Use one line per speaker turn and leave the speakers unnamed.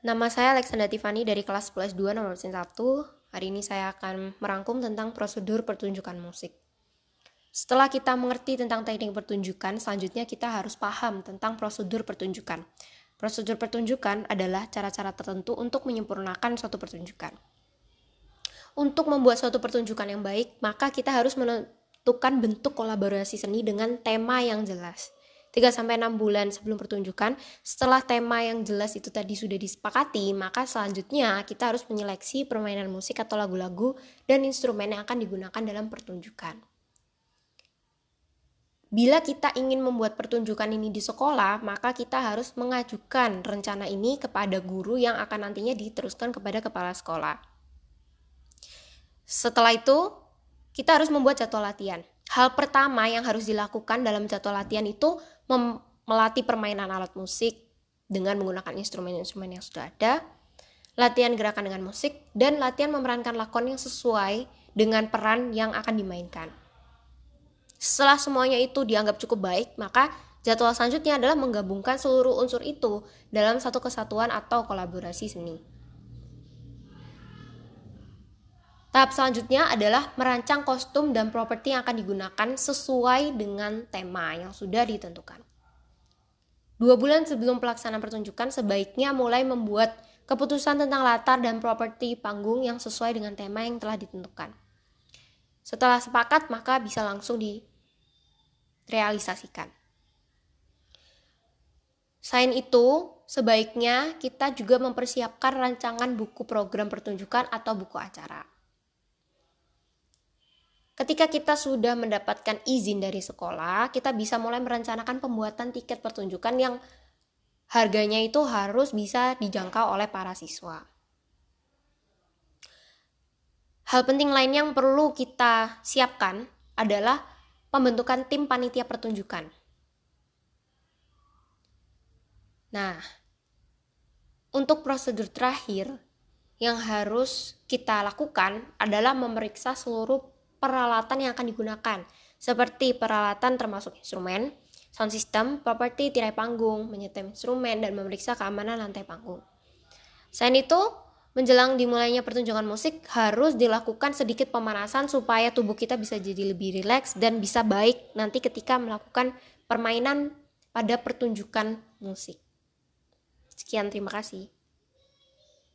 Nama saya Alexandra Tiffany dari kelas 11 2 nomor 1. Hari ini saya akan merangkum tentang prosedur pertunjukan musik. Setelah kita mengerti tentang teknik pertunjukan, selanjutnya kita harus paham tentang prosedur pertunjukan. Prosedur pertunjukan adalah cara-cara tertentu untuk menyempurnakan suatu pertunjukan. Untuk membuat suatu pertunjukan yang baik, maka kita harus menentukan bentuk kolaborasi seni dengan tema yang jelas. 3 sampai 6 bulan sebelum pertunjukan, setelah tema yang jelas itu tadi sudah disepakati, maka selanjutnya kita harus menyeleksi permainan musik atau lagu-lagu dan instrumen yang akan digunakan dalam pertunjukan. Bila kita ingin membuat pertunjukan ini di sekolah, maka kita harus mengajukan rencana ini kepada guru yang akan nantinya diteruskan kepada kepala sekolah. Setelah itu, kita harus membuat jadwal latihan. Hal pertama yang harus dilakukan dalam jadwal latihan itu melatih permainan alat musik dengan menggunakan instrumen-instrumen yang sudah ada, latihan gerakan dengan musik, dan latihan memerankan lakon yang sesuai dengan peran yang akan dimainkan. Setelah semuanya itu dianggap cukup baik, maka jadwal selanjutnya adalah menggabungkan seluruh unsur itu dalam satu kesatuan atau kolaborasi seni. Tahap selanjutnya adalah merancang kostum dan properti yang akan digunakan sesuai dengan tema yang sudah ditentukan. Dua bulan sebelum pelaksanaan pertunjukan, sebaiknya mulai membuat keputusan tentang latar dan properti panggung yang sesuai dengan tema yang telah ditentukan. Setelah sepakat, maka bisa langsung direalisasikan. Selain itu, sebaiknya kita juga mempersiapkan rancangan buku program pertunjukan atau buku acara. Ketika kita sudah mendapatkan izin dari sekolah, kita bisa mulai merencanakan pembuatan tiket pertunjukan yang harganya itu harus bisa dijangkau oleh para siswa. Hal penting lain yang perlu kita siapkan adalah pembentukan tim panitia pertunjukan. Nah, untuk prosedur terakhir yang harus kita lakukan adalah memeriksa seluruh peralatan yang akan digunakan, seperti peralatan termasuk instrumen, sound system, properti tirai panggung, menyetem instrumen, dan memeriksa keamanan lantai panggung. Selain itu, menjelang dimulainya pertunjukan musik harus dilakukan sedikit pemanasan supaya tubuh kita bisa jadi lebih rileks dan bisa baik nanti ketika melakukan permainan pada pertunjukan musik. Sekian, terima kasih.